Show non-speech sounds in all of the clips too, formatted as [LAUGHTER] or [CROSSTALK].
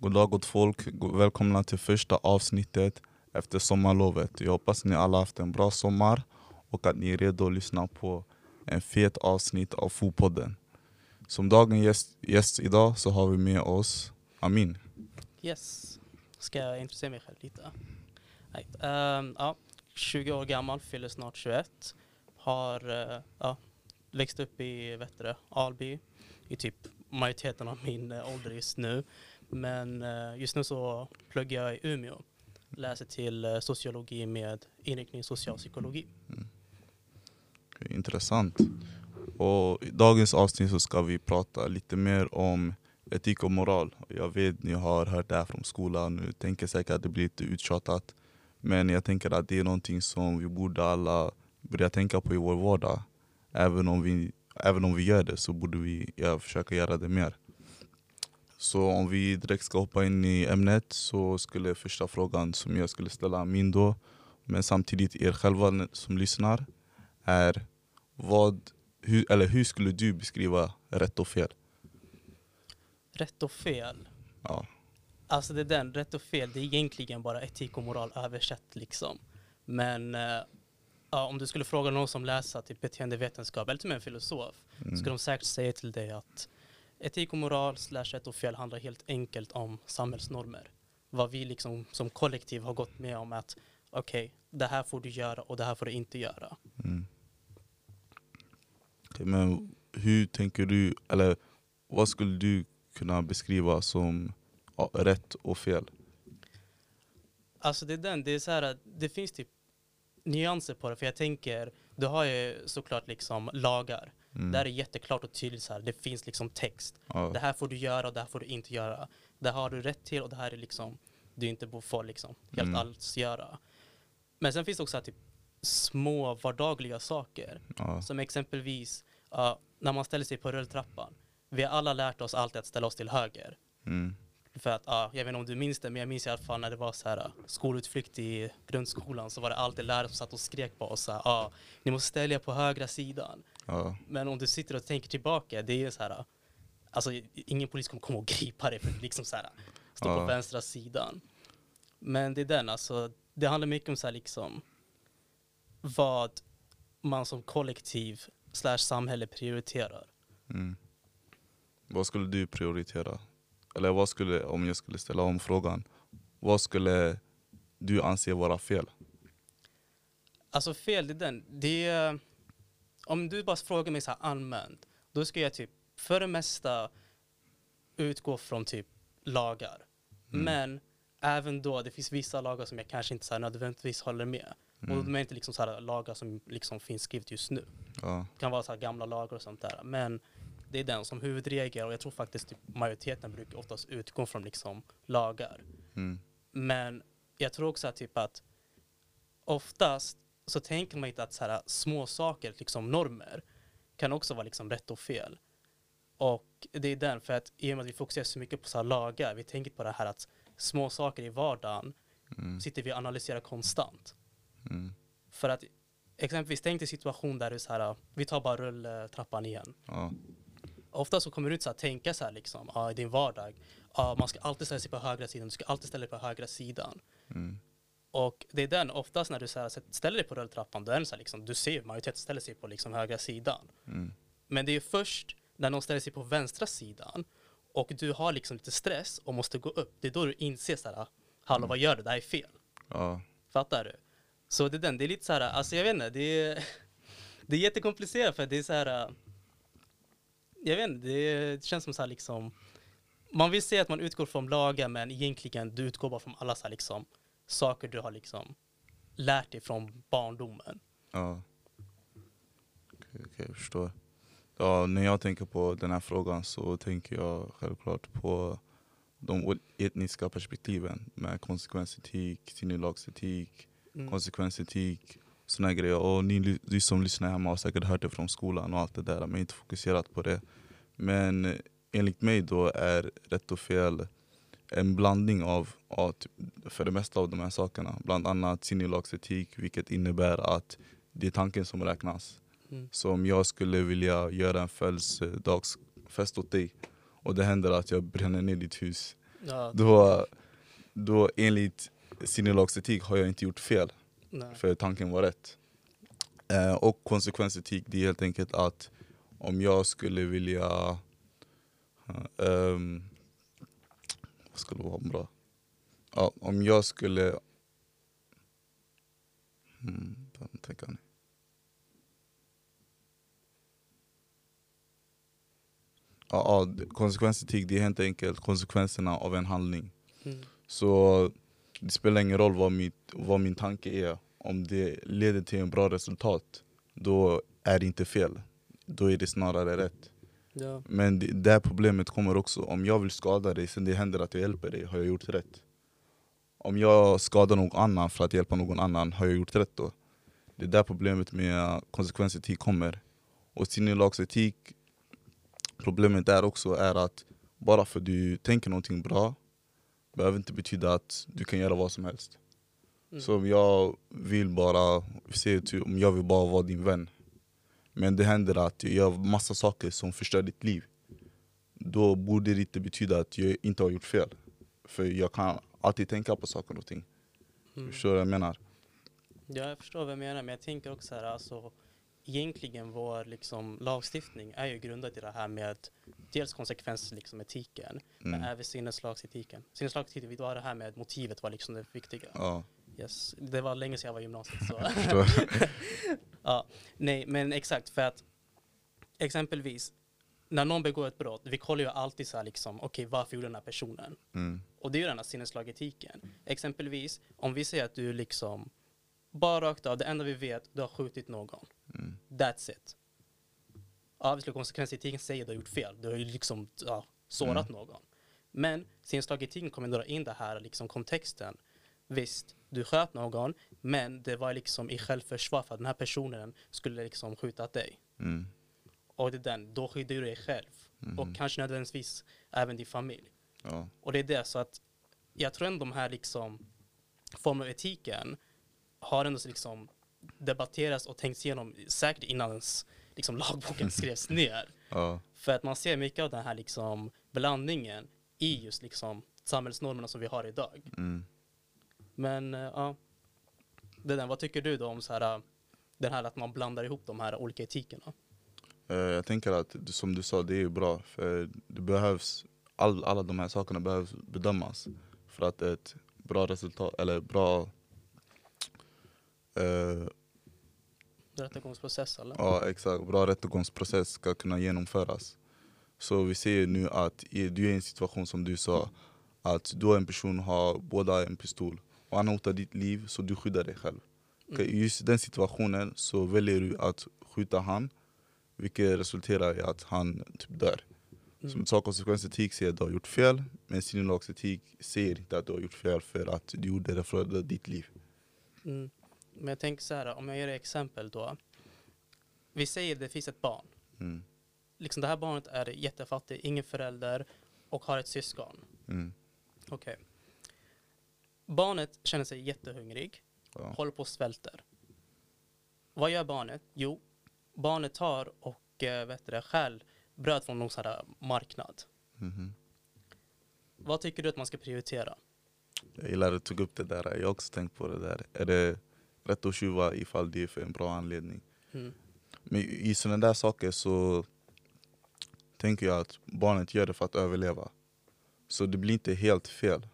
God dag gott folk, välkomna till första avsnittet efter sommarlovet. Jag hoppas ni alla haft en bra sommar och att ni är redo att lyssna på en fet avsnitt av Fotpodden. Som dagens gäst, gäst idag så har vi med oss Amin. Yes. Ska jag intressera mig själv lite? Right. Um, ja, 20 år gammal, fyller snart 21. Har uh, ja, växt upp i Vätterö, Alby, i typ majoriteten av min uh, ålder just nu. Men eh, just nu så pluggar jag i Umeå. Läser till eh, sociologi med inriktning socialpsykologi. Mm. Intressant. Och I dagens avsnitt så ska vi prata lite mer om etik och moral. Jag vet ni har hört det här från skolan, Ni tänker säkert att det blir lite uttjatat. Men jag tänker att det är någonting som vi borde alla börja tänka på i vår vardag. Även om vi, även om vi gör det så borde vi ja, försöka göra det mer. Så om vi direkt ska hoppa in i ämnet så skulle första frågan som jag skulle ställa min då, men samtidigt er själva som lyssnar, är vad, hur, eller hur skulle du beskriva rätt och fel? Rätt och fel? Ja. Alltså det är den, rätt och fel, det är egentligen bara etik och moral översatt liksom. Men uh, ja, om du skulle fråga någon som läser typ beteendevetenskap eller till och med en filosof, mm. skulle de säkert säga till dig att etik och moral slash rätt och fel handlar helt enkelt om samhällsnormer. Vad vi liksom som kollektiv har gått med om att okej, okay, det här får du göra och det här får du inte göra. Mm. Okay, men hur tänker du, eller vad skulle du kunna beskriva som rätt och fel? Alltså det är den, det är så här, det finns typ nyanser på det, för jag tänker, du har ju såklart liksom lagar. Mm. Där är jätteklart och tydligt så här, det finns liksom text. Ja. Det här får du göra och det här får du inte göra. Det har du rätt till och det här är liksom, du inte får liksom helt mm. alls göra. Men sen finns det också här, typ små vardagliga saker. Ja. Som exempelvis, uh, när man ställer sig på rulltrappan. Vi har alla lärt oss alltid att ställa oss till höger. Mm. För att, ja, jag vet inte om du minns det, men jag minns i alla fall när det var så här skolutflykt i grundskolan så var det alltid lärare som satt och skrek på oss så här, ni måste ställa er på högra sidan. Ja. Men om du sitter och tänker tillbaka, det är så här, alltså ingen polis kommer komma och gripa dig för att liksom så här, stå ja. på vänstra sidan. Men det är den, alltså, det handlar mycket om så här liksom vad man som kollektiv slash samhälle prioriterar. Mm. Vad skulle du prioritera? Eller vad skulle, om jag skulle ställa om frågan, vad skulle du anse vara fel? Alltså fel, det är den. Det är, om du bara frågar mig så här allmänt, då ska jag typ för det mesta utgå från typ lagar. Mm. Men även då, det finns vissa lagar som jag kanske inte så nödvändigtvis håller med. Mm. Och de är inte liksom så lagar som liksom finns skrivet just nu. Ja. Det kan vara så gamla lagar och sånt där. Men det är den som huvudregel och jag tror faktiskt typ majoriteten brukar oftast utgå från liksom lagar. Mm. Men jag tror också att typ att oftast så tänker man inte att så här, små saker, liksom normer, kan också vara liksom rätt och fel. Och det är den, för att i och med att vi fokuserar så mycket på så lagar, vi tänker på det här att små saker i vardagen mm. sitter vi och analyserar konstant. Mm. För att exempelvis tänk dig situation där du så här, vi tar bara rulltrappan igen. Ja ofta så kommer du inte att tänka så här liksom, ah, i din vardag, ah, man ska alltid ställa sig på högra sidan, du ska alltid ställa dig på högra sidan. Mm. Och det är den, oftast när du så här, ställer dig på rulltrappan, då är så liksom, du ser majoriteten ställer sig på liksom, högra sidan. Mm. Men det är först när någon ställer sig på vänstra sidan och du har liksom lite stress och måste gå upp, det är då du inser så här, hallå mm. vad gör du, det här är fel. Ja. Fattar du? Så det är den, det är lite så här, alltså jag vet inte, det är, [LAUGHS] det är jättekomplicerat för det är så här, jag vet inte, det känns som så här liksom, man vill säga att man utgår från lagar men egentligen du utgår bara från alla så här liksom, saker du har liksom lärt dig från barndomen. Ja. Okej, okay, jag förstår. Ja, när jag tänker på den här frågan så tänker jag självklart på de etniska perspektiven med konsekvensetik, sinnelagsetik, mm. konsekvensetik såna grejer. Och ni, ni som lyssnar hemma har säkert hört det från skolan och allt det där, men inte fokuserat på det. Men enligt mig då är rätt och fel en blandning av, av typ, för det mesta av de här sakerna. Bland annat sinnelagsetik, vilket innebär att det är tanken som räknas. Mm. Så om jag skulle vilja göra en födelsedagsfest åt dig och det händer att jag bränner ner ditt hus Ja, då, då enligt sinnelagsetik har jag inte gjort fel. nej. För tanken var rätt. Eh, och konsekvensetik, det är helt enkelt att om jag skulle vilja... ehm, vad skulle vara bra? Ja, om jag skulle... Vad tänker ni? Ja, ja, konsekvensetik det är helt enkelt konsekvenserna av en handling. Mm. Så det spelar ingen roll vad, mitt, vad min tanke är. Om det leder till en bra resultat, då är det inte fel. Då är det snarare rätt. Ja. Men det, det här problemet kommer också, om jag vill skada dig sen det händer att jag hjälper dig, har jag gjort rätt? Om jag skadar någon annan för att hjälpa någon annan, har jag gjort rätt då? Det är där problemet med konsekvensetik kommer. Och sinnelagsetik, problemet där också är att bara för att du tänker någonting bra, behöver inte betyda att du kan göra vad som helst. Mm. Så om jag vill bara, se om jag vill bara vara din vän, men det händer att jag gör massa saker som förstör ditt liv. Då borde det inte betyda att jag inte har gjort fel. För jag kan alltid tänka på saker och ting. Mm. Förstår du vad jag menar? Ja, jag förstår vad jag menar, men jag tänker också här, alltså, egentligen vår liksom, lagstiftning är ju grundad i det här med dels konsekvenser, liksom etiken, men Mm. även sinneslagsetiken. Sinneslagsetiken, det var det här med motivet var liksom det viktiga. Ja, Yes. Det var länge sedan jag var i gymnasiet. Så. [LAUGHS] [LAUGHS] ja, nej, men exakt för att exempelvis när någon begår ett brott, vi kollar ju alltid så här liksom, okej varför gjorde den här personen? Mm. Och det är ju den här sinneslagetiken. Exempelvis om vi säger att du liksom bara rakt av, det enda vi vet, du har skjutit någon. Mm. That's it. Obviously konsekvensetiken säger att du har gjort fel. Du har ju liksom ja, sårat någon. Men sinneslagetiken kommer dra in det här liksom kontexten. Visst, du sköt någon, men det var liksom i självförsvar för att den här personen skulle liksom skjuta dig. Mm. Och det är den, då skyddar du dig själv. Och kanske nödvändigtvis även din familj. Ja. Och det är det, så att jag tror ändå de här liksom form av etiken har ändå liksom debatterats och tänkts igenom säkert innan ens liksom lagboken [LAUGHS] skrevs ner. Ja. För att man ser mycket av den här liksom blandningen i just liksom samhällsnormerna som vi har idag. Mm. Men eh, ja, det där, vad tycker du då om så här, eh, den här att man blandar ihop de här olika etikerna? Eh, Jag tänker att, det- som du sa, det är bra. För det behövs, all, alla de här sakerna behövs bedömas för att ett bra resultat, eller bra eh, Rättegångsprocess eller? Ja exakt, bra rättegångsprocess ska kunna genomföras. Så vi ser nu att du är i en situation som du sa, att du och en person har båda en pistol och han hotar ditt liv så du skyddar dig själv. I just den situationen så väljer du att skjuta han, vilket resulterar i att han typ dör. Som sak konsekvensetik säger att du har gjort fel, men sinnelagsetik säger inte att du har gjort fel för att du gjorde det för att rädda ditt liv. Mm. Men jag tänker så här, om jag ger ett exempel då. Vi säger det finns ett barn. Mm. Liksom det här barnet är jättefattig, ingen förälder och har ett syskon. Mm. Okej. Barnet känner sig jättehungrig, Ja. håller på och svälter. Vad gör barnet? Jo, barnet tar och äh, vet det, stjäl bröd från någon sån här marknad. Mhm. Vad tycker du att man ska prioritera? Jag gillar att du tog upp det där, jag har också tänkt på det där. Är det rätt att tjuva ifall det är för en bra anledning? Mm. Men i sådana där saker så tänker jag att barnet gör det för att överleva. Så det blir inte helt fel.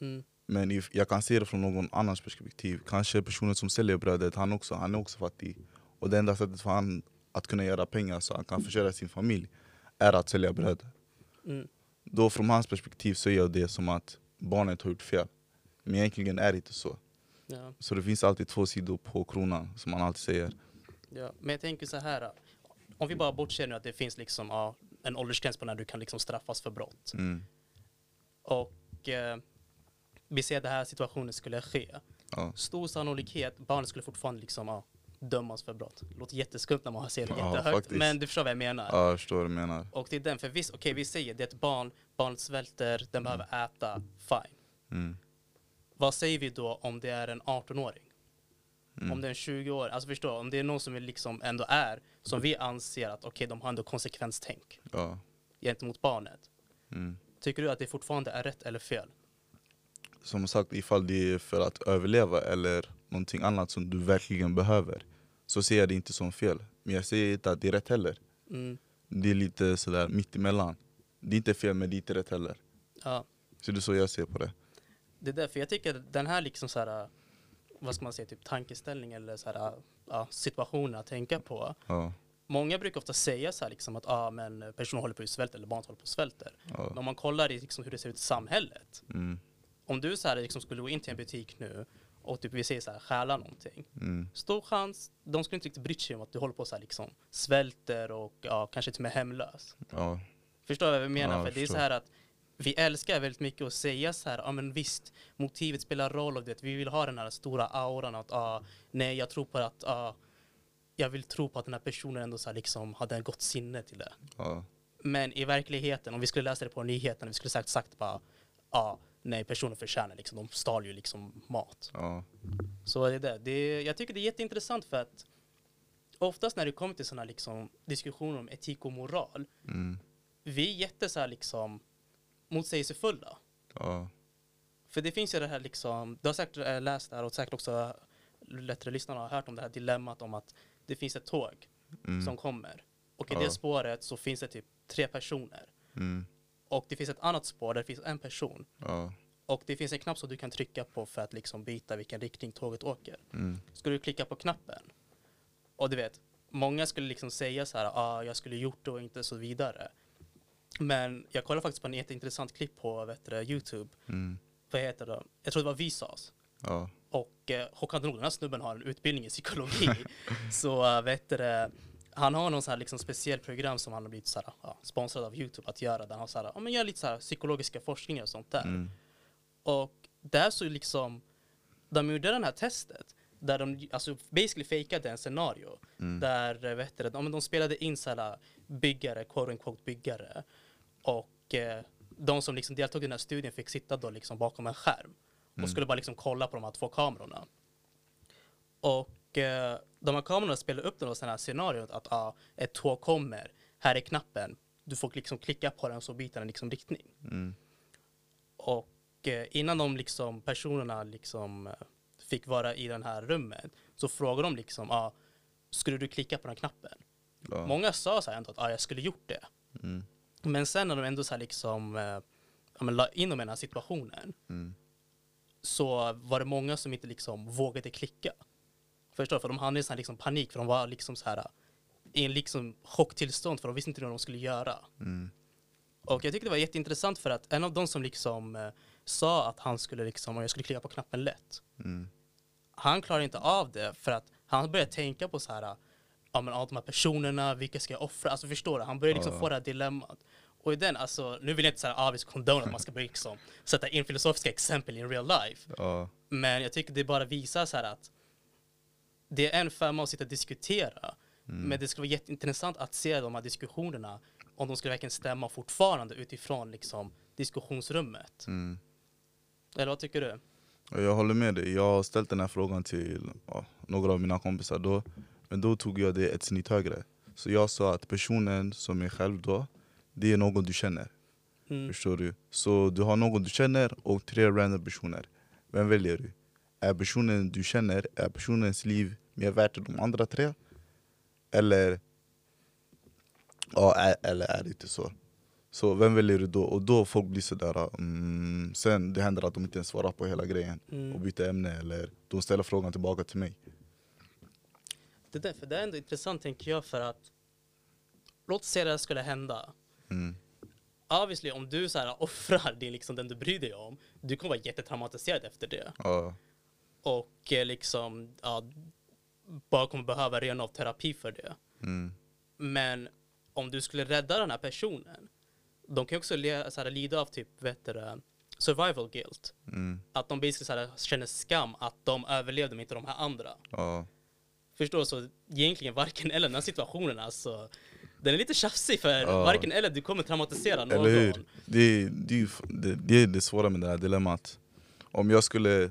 Mm. Men jag kan se det från någon annans perspektiv. Kanske personen som säljer brödet, han, också, han är också fattig. Och det enda sättet för han att kunna göra pengar så han kan försörja sin familj är att sälja bröd. Mm. Då från hans perspektiv så är jag det som att barnet har gjort fel. Men egentligen är det inte så. Ja. Så det finns alltid två sidor på kronan, som man alltid säger. Ja, men jag tänker så här. Om vi bara bortser nu att det finns liksom, ja, en åldersgräns på när du kan liksom straffas för brott. Mm. Och eh, vi ser att den här situationen skulle ske. Ja. Stor sannolikhet, barnet skulle fortfarande liksom, ja, dömas för brott. Det låter jätteskumt när man ser det Ja, jättehögt. faktiskt. Men du förstår vad jag menar. ja, jag förstår vad du menar. Och det är den, för visst, okej vi säger det är ett barn, barnet svälter, den behöver äta, fine. Mm. Vad säger vi då om det är en 18-åring? Mm. Om det är en 20-åring, alltså förstå, om det är någon som vi liksom ändå är, som vi anser att okej, de har ändå konsekvenstänk Ja. gentemot barnet. Mm. tycker du att det fortfarande är rätt eller fel? Som sagt, ifall det är för att överleva eller någonting annat som du verkligen behöver så ser jag det inte som fel. Men jag säger inte att det är rätt heller. Mm. Det är lite sådär mitt emellan. Det är inte fel men det är inte rätt heller. Ja, Så det är så jag ser på det. det är därför jag tycker den här liksom så här, vad ska man säga, typ tankeställning eller så här, ja, situationen att tänka på. Ja, Många brukar ofta säga så här liksom att ah, men personer håller på att svälta eller barn håller på att svälta. Men ja. om man kollar i liksom hur det ser ut i samhället. Mm, Om du så här, liksom skulle gå in till en butik nu och typ vi säger så här, stjäla någonting. mm, Stor chans, de skulle inte riktigt bry sig om att du håller på så här liksom svälter och ja, kanske till och med hemlös. ja, Förstår du vad jag menar? Ja, För det är så här att vi älskar väldigt mycket att säga så här, ja men visst, motivet spelar roll och det, vi vill ha den här stora auran att, ah, nej jag tror på att, ah, jag vill tro på att den här personen ändå så här liksom hade en gott sinne till det. ja, Men i verkligheten, om vi skulle läsa det på nyheterna, vi skulle sagt, sagt bara, ja, nej personen förtjänar liksom, de stal ju liksom mat. ja, Så det är det. jag tycker det är jätteintressant för att oftast när det kommer till sådana liksom, diskussioner om etik och moral, mm, vi är jätte så här, liksom, motsägelsefulla. ja, För det finns ju det här liksom, du har säkert äh, läst det här och säkert också lättare lyssnarna har hört om det här dilemmat om att det finns ett tåg mm, som kommer och i Ja. det spåret så finns det typ tre personer mm, och det finns ett annat spår där det finns en person ja, och det finns en knapp som du kan trycka på för att liksom byta vilken riktning tåget åker. mm, Skulle du klicka på knappen och du vet, många skulle liksom säga så här, ah, jag skulle gjort det och inte så vidare. Men jag kollade faktiskt på en jätteintressant klipp på vet du, Youtube. mm, Vad heter det? Jag tror det var Visas. ja, Och eh, Håkan Nord, den här snubben har en utbildning i psykologi. [LAUGHS] så uh, vet du, han har någon så här liksom speciell program som han har blivit så här, ja, sponsrad av Youtube att göra. Där han har så här, ja, men gör lite så här psykologiska forskningar och sånt där. mm, Och där så liksom, de gjorde den här testet. Där de alltså basically fejkade en scenario. mm, Där eh, vet du, det, men de spelade in så här byggare, quote unquote byggare. Och eh, de som liksom deltog i den här studien fick sitta då liksom bakom en skärm. Och Mm. skulle bara liksom kolla på de här två kamerorna. Och eh, de här kamerorna spelade upp då här scenariot att ah, ett tåg kommer, här är knappen. Du får liksom klicka på den så byter den liksom riktning. mm, Och eh, innan de liksom, personerna liksom eh, fick vara i den här rummet så frågade de liksom, ah, skulle du klicka på den här knappen? ja, Många sa så här ändå att ah, jag skulle gjort det. mm, Men sen när de ändå så här liksom, eh, ja, la in dem i den här situationen mm, så var det många som inte liksom vågade klicka. Förstår? För de hade en sån liksom panik för de var liksom så här i en liksom chocktillstånd för de visste inte vad de skulle göra. mm, Och jag tyckte det var jätteintressant för att en av de som liksom eh, sa att han skulle liksom, och jag skulle klicka på knappen lätt. mm, Han klarade inte av det för att han började tänka på så här, ja men av de här personerna, vilka ska jag offra? Alltså förstår du? Han började liksom Ja. få det här dilemmat. Och i den, alltså, nu vill jag inte säga ah, vi ska condone att man ska börja liksom sätta in filosofiska exempel in real life. ja, Men jag tycker det bara visar så här att det är en femma att sitta och diskutera. mm. Men det skulle vara jätteintressant att se de här diskussionerna om de skulle verkligen stämma fortfarande utifrån liksom diskussionsrummet. mm. Eller vad tycker du? Jag håller med dig. Jag har ställt den här frågan till ja, några av mina kompisar då. Men då tog jag det ett snitt högre. Så jag sa att personen som är själv då, det är någon du känner. Mm. Förstår du? Så du har någon du känner och tre random personer. Vem väljer du? Är personen du känner, är personens liv mer värt än de andra tre? Eller, ja, är, eller är det inte så? Så vem väljer du då? Och då folk blir sådär, mm, sen det händer att de inte ens svarar på hela grejen och Mm. byter ämne eller de ställer frågan tillbaka till mig. Det, där, för det är ändå intressant tänker jag för att låt säga det här skulle hända. Mm, Obviously om du så här offrar din, liksom, den du bryr dig om, du kommer vara jättetraumatiserad efter det. ja, Och eh, liksom, ja, bara kommer behöva ren av terapi för det. mm, Men om du skulle rädda den här personen, de kan ju också le, så här, lida av typ, vet du, det, survival guilt. mm, Att de basically så här, känner skam att de överlevde men inte de här andra. ja, Förstår du? Så egentligen varken eller den här situationen alltså, den är lite tjafsig för Ja. varken eller du kommer traumatisera någon. Eller hur? Det, det, det, det är det svåra med det här dilemmat. Om jag skulle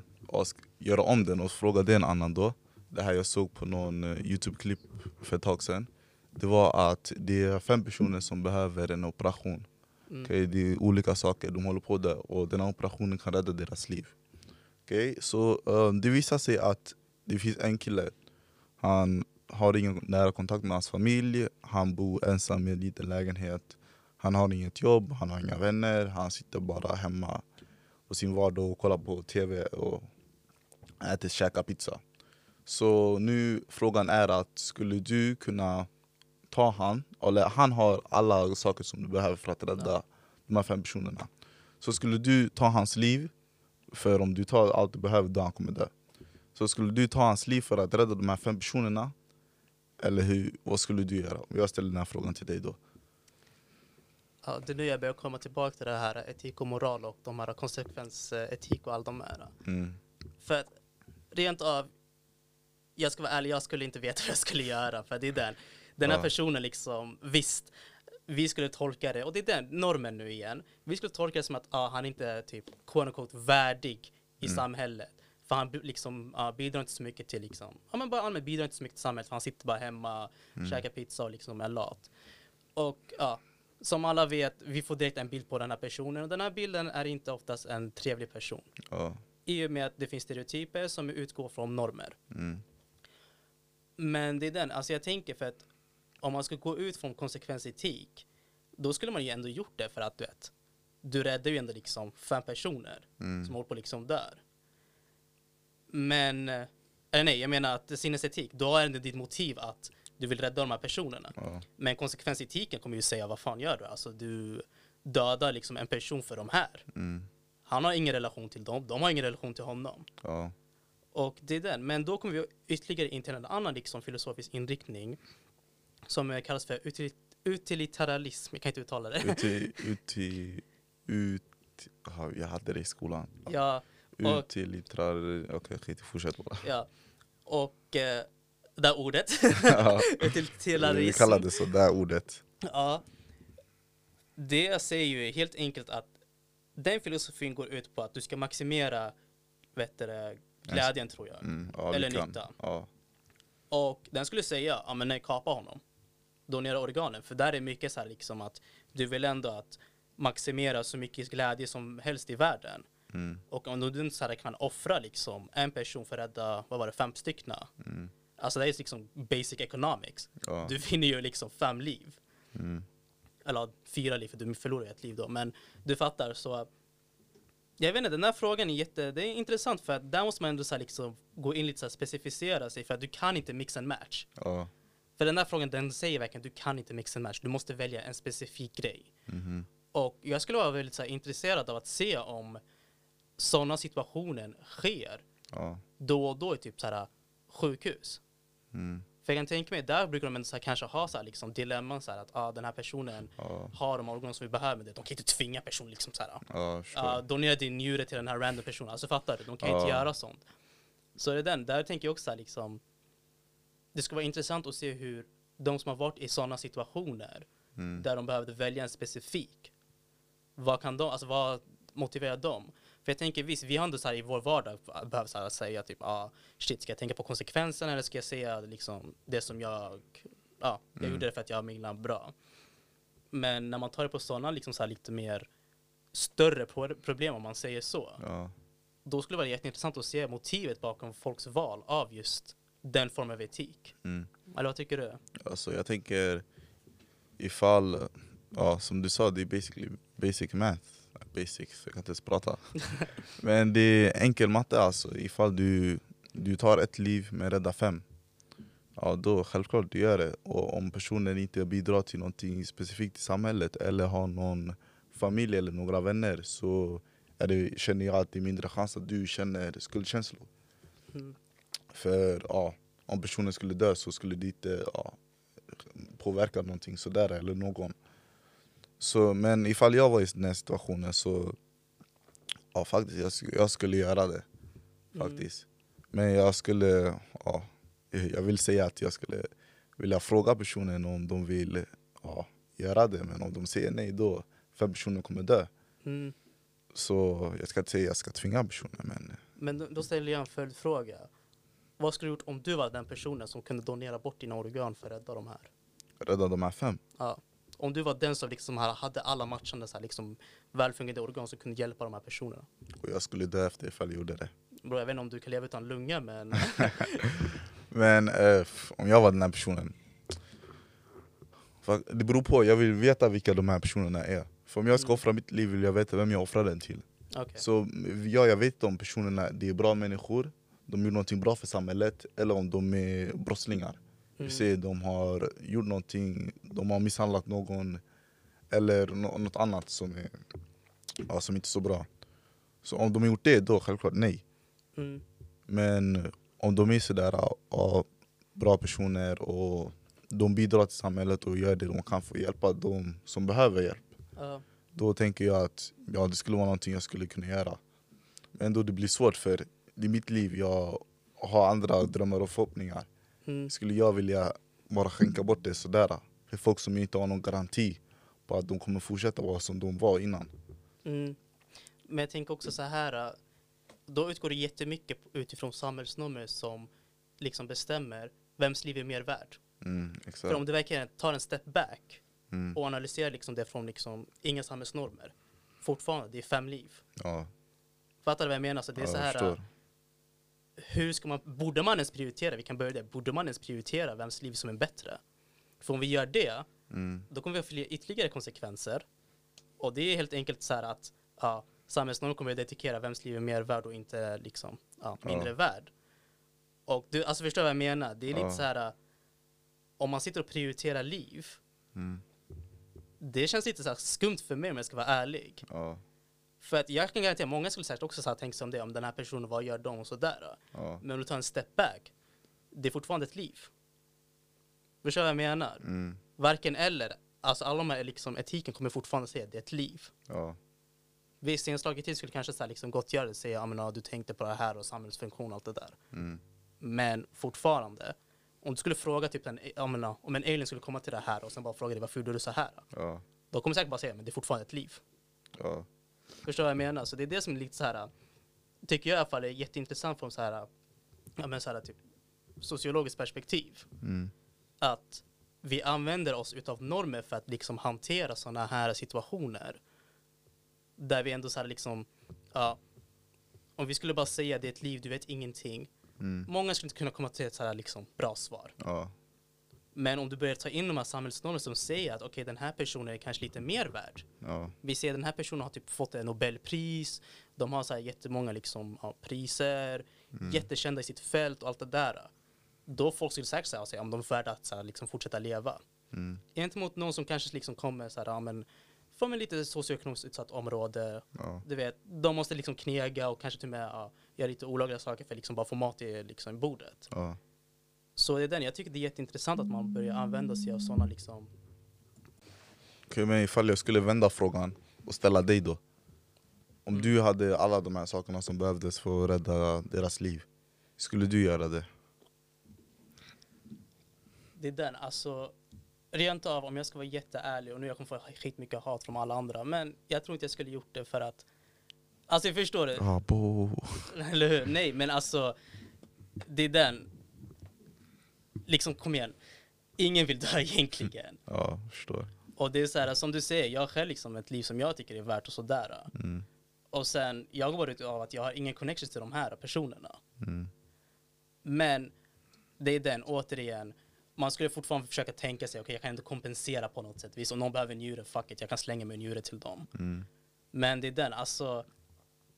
göra om den och fråga den annan då, det här jag såg på någon eh, Youtube-klipp för ett tag sedan. Det var att det är fem personer som behöver en operation. Mm. Okej, det är olika saker, de håller på där och den här operationen kan rädda deras liv. Okej, så eh, det visar sig att det finns en kille, han har ingen nära kontakt med hans familj, han bor ensam i en liten lägenhet. Han har inget jobb, han har inga vänner, han sitter bara hemma på sin vardag och kollar på TV och äter, käkar pizza. Så nu frågan är att skulle du kunna ta han, eller han har alla saker som du behöver för att rädda Ja. de här fem personerna. Så skulle du ta hans liv, för om du tar allt du behöver då han kommer dö. Så skulle du ta hans liv för att rädda de här fem personerna, eller hur, vad skulle du göra? Om jag ställer den här frågan till dig då. Ja, det är nu jag börjar komma tillbaka till det här etik och moral och de här konsekvensetik och allt de här. Mm. För rent av, jag ska vara ärlig, jag skulle inte veta [LAUGHS] vad jag skulle göra. För det är den, den här Ja. personen liksom, visst, vi skulle tolka det, och det är den normen nu igen. Vi skulle tolka det som att ah, han inte är typ quote unquote, värdig i Mm. samhället. För han liksom, ah, bidrar inte så mycket till, liksom, ja, men bara allmänt bidrar inte så mycket till samhället. För han sitter bara hemma, Mm. käkar pizza och liksom är lat. Och ja, som alla vet, vi får direkt en bild på den här personen. Och den här bilden är inte oftast en trevlig person. Ja. I och med att det finns stereotyper som utgår från normer. Mm. Men det är den, alltså jag tänker för att om man ska gå ut från konsekvensetik, då skulle man ju ändå gjort det för att du vet, du räddar ju ändå liksom fem personer Mm. som håller på liksom dör. Men, eh, eller nej, jag menar att sinnesetik, då är det ditt motiv att du vill rädda de här personerna. Ja. Men konsekvensetiken kommer ju säga, vad fan gör du? Alltså du dödar liksom en person för de här. Mm. Han har ingen relation till dem, de har ingen relation till honom. Ja. Och det är den. Men då kommer vi ytterligare in till en annan liksom, filosofisk inriktning som eh, kallas för utilit utilitarianism. Jag kan inte uttala det. Uti, [LAUGHS] uti, ut, jag hade det i skolan. ja, Utilitrar, okej skit fortsätt bara. ja. Och eh, det där ordet, [LAUGHS] Ja. Vi utilitarianism. kallar det så, det här ordet. Ja. Det säger ju helt enkelt att den filosofin går ut på att du ska maximera vet du, glädjen tror jag. Mm. Ja, Eller nytta. Ja. Och den skulle säga, ja men nej, kapa honom. Donera organen. För där är mycket så här liksom att du vill ändå att maximera så mycket glädje som helst i världen. Mm. Och om du så här kan offra liksom en person för att rädda, vad var det, fem styckna. Mm. Alltså det är liksom basic economics. Ja. Du vinner ju liksom fem liv. Mm. Eller fyra liv, för du förlorar ett liv då. Men du fattar, så jag vet inte, den här frågan är jätte, det är intressant för att där måste man ändå så liksom gå in lite så här specificera sig för att du kan inte mixa en match. Ja. För den här frågan, den säger verkligen du kan inte mixa en match. Du måste välja en specifik grej. Mhm. Och jag skulle vara väldigt så här, intresserad av att se om sådana situationer sker Ja. då och då i typ så här sjukhus. Mm. För jag kan tänka mig, där brukar de ändå så här, kanske ha så här, liksom, dilemman så här, att ah, den här personen Ja. har de organ som vi behöver. Det. De kan inte tvinga personen liksom så här. Jag förstår. Uh, donera din njure till den här random personen. Alltså fattar du? De kan inte Ja. göra sånt. Så det är den. Där tänker jag också så här, liksom. Det skulle vara intressant att se hur de som har varit i sådana situationer Mm. där de behövde välja en specifik. Vad kan de, alltså vad motiverar dem? För jag tänker visst, vi har ändå så här i vår vardag behövt så här säga typ, ah, shit, ska jag tänka på konsekvenserna eller ska jag säga liksom det som jag, ja, jag Mm. gjorde det för att jag minglar bra. Men när man tar det på sådana liksom så här lite mer större pro- problem om man säger så, Ja. då skulle det vara jätteintressant att se motivet bakom folks val av just den formen av etik. Mm. Eller vad tycker du? Alltså jag tänker ifall, ja som du sa det är basically basic math. Basics, jag kan inte ens prata. [LAUGHS] Men det är enkel matte alltså. Ifall du, du tar ett liv men räddar fem. Ja då självklart du gör det. Och om personen inte bidrar till någonting specifikt i samhället eller har någon familj eller några vänner så är det, känner jag att det är mindre chans att du känner skuldkänslor. Mm. För ja, om personen skulle dö så skulle det inte ja, påverka någonting sådär eller någon. Så, men ifall jag var i den här situationen så ja, faktiskt, jag, sk- jag skulle göra det. Faktiskt. Men jag skulle, ja, jag vill säga att jag skulle vilja fråga personen om de vill ja, göra det. Men om de säger nej då, fem personer kommer dö. Mm. Så jag ska inte säga att jag ska tvinga personen men Men då- då ställer jag en följdfråga. Vad skulle du gjort om du var den personen som kunde donera bort dina organ för att rädda de här? rädda de här fem. Ja. Om du var den som liksom hade alla matchande så här, liksom, välfungerande organ som kunde hjälpa de här personerna. Och jag skulle dö efter ifall jag gjorde det. Bro, jag vet inte om du kan leva utan lunga men [LAUGHS] Men eh, om jag var den här personen Det beror på, jag vill veta vilka de här personerna är För om jag ska Mm. offra mitt liv vill jag veta vem jag offrar den till okej. Så ja, jag vet om personerna det är bra människor De gjort någonting bra för samhället Eller om de är brottslingar Vi Mm. ser de har gjort någonting, de har misshandlat någon Eller nå- något annat som, är, ja, som inte är så bra Så om de har gjort det, då självklart nej Mm. men om de är sådär ja, bra personer och de bidrar till samhället och gör det de kan för att hjälpa de som behöver hjälp Ja. Då tänker jag att ja, det skulle vara någonting jag skulle kunna göra Men då det blir svårt för är mitt liv, jag har andra drömmar och förhoppningar Mm. Skulle jag vilja bara skänka bort det sådär för folk som inte har någon garanti på att de kommer fortsätta vara som de var innan Mm. Men jag tänker också så här, då utgår det jättemycket utifrån samhällsnormer som liksom bestämmer vems liv är mer värt. mm, För om du verkligen tar en step back Mm, och analyserar liksom det från liksom inga samhällsnormer, fortfarande, det är fem liv. ja, Fattar du vad jag menar? Så det är ja, så här, hur ska man, borde man ens prioritera, vi kan börja där, borde man ens prioritera vems liv som är bättre? För om vi gör det, Mm, då kommer vi att få ytterligare konsekvenser. Och det är helt enkelt så här att ja, samhällsnormen kommer att dedikera vems liv är mer värd och inte liksom, ja, mindre Ja. värd. Och du, alltså förstår du vad jag menar? Det är lite så här, om man sitter och prioriterar liv, mm, det känns lite så skumt för mig om jag ska vara ärlig. För att jag kan garantera, många skulle säkert också så här tänka sig om det, om den här personen, vad gör de och sådär. ja, Men om du tar en step back, det är fortfarande ett liv. Förstår du vad jag menar? mm, Varken eller. Alltså alla de här liksom, etiken kommer fortfarande säga att det är ett liv. ja, Visst, i en slagen tid skulle kanske så här, liksom, gottgöra säga ja, men, ja, du tänkte på det här och samhällsfunktion och allt det där. mm, Men fortfarande, om du skulle fråga typ en, ja, men, ja, om en alien skulle komma till det här och sen bara fråga dig varför gjorde du så här? ja, Då kommer säkert bara säga men det är fortfarande ett liv. ja, Förstår du vad jag menar? Så det är det som är lite så här, tycker jag i alla fall är jätteintressant från så här, ja, men, så här typ, sociologiskt perspektiv. mm, Att vi använder oss utav normer för att liksom hantera sådana här situationer. Där vi ändå så här liksom, ja, om vi skulle bara säga det är ett liv, du vet ingenting. mm, Många skulle inte kunna komma till ett så här liksom bra svar. ja, Men om du börjar ta in de här samhällsnormerna som säger att okej, den här personen är kanske lite mer värd. ja, Vi ser den här personen har typ fått en Nobelpris, de har så här jättemånga liksom, ja, priser, mm, jättekända i sitt fält och allt det där. Då folk skulle säkert säga om de är värda att så här, liksom, fortsätta leva. mm, Gentemot någon som kanske liksom kommer så här, ja, men, från ett lite socioekonomiskt utsatt område. ja, Du vet, de måste liksom knega och kanske till och med ja, göra lite olagliga saker för att liksom bara få mat i liksom, bordet. ja, Så det är den, jag tycker det är jätteintressant att man börjar använda sig av sådana liksom, Okej, men ifall jag skulle vända frågan och ställa dig då Om Mm. du hade alla de här sakerna som behövdes för att rädda deras liv Skulle du göra det? det är den, alltså rent av om jag ska vara jätteärlig och nu jag kommer få skitmycket hat från alla andra, men jag tror inte jag skulle gjort det för att Alltså jag förstår det, Ja, bo. eller hur? Nej, men alltså det är den Liksom kom igen, ingen vill dö [LAUGHS] egentligen. Ja, förstår. Och det är så här, som du säger, jag har själv liksom ett liv som jag tycker är värt och sådär. Mm, Och sen, jag går ut av att jag har ingen connection till de här personerna. mm, Men det är den, återigen, man skulle fortfarande försöka tänka sig, okej jag kan ändå kompensera på något sätt. Visst, om någon behöver en njure, fuck it, jag kan slänga mig en njure till dem. mm, Men det är den, alltså,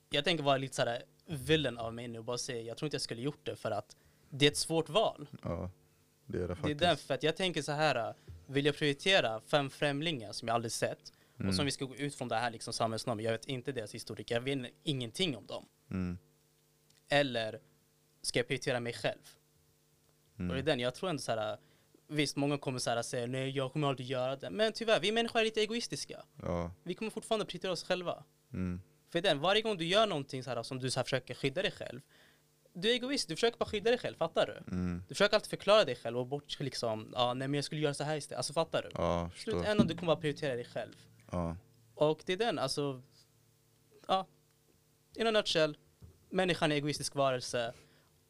jag tänker vara lite såhär villain av mig nu och bara säga, jag tror inte jag skulle gjort det för att det är ett svårt val. ja, det är det Det är faktiskt. den, för att jag tänker så här, vill jag prioritera fem främlingar som jag aldrig sett och som Mm, vi ska gå ut från det här liksom samhällsnormen, jag vet inte deras historik, jag vet ingenting om dem. mm, Eller ska jag prioritera mig själv? Och det är mm, den, jag tror ändå så här, visst många kommer så här säga nej jag kommer aldrig göra det, men tyvärr, vi människor är lite egoistiska. ja, Vi kommer fortfarande prioritera oss själva. mm, För den, varje gång du gör någonting så här, som du så här försöker skydda dig själv, du är egoist, du försöker bara skydda dig själv, fattar du? mm, Du försöker alltid förklara dig själv och bort liksom, ja nej men jag skulle göra så här istället, alltså fattar du? ja, slutändan du kommer bara prioritera dig själv. Ja, Och det är den, alltså, ja, in a nutshell, människan är en egoistisk varelse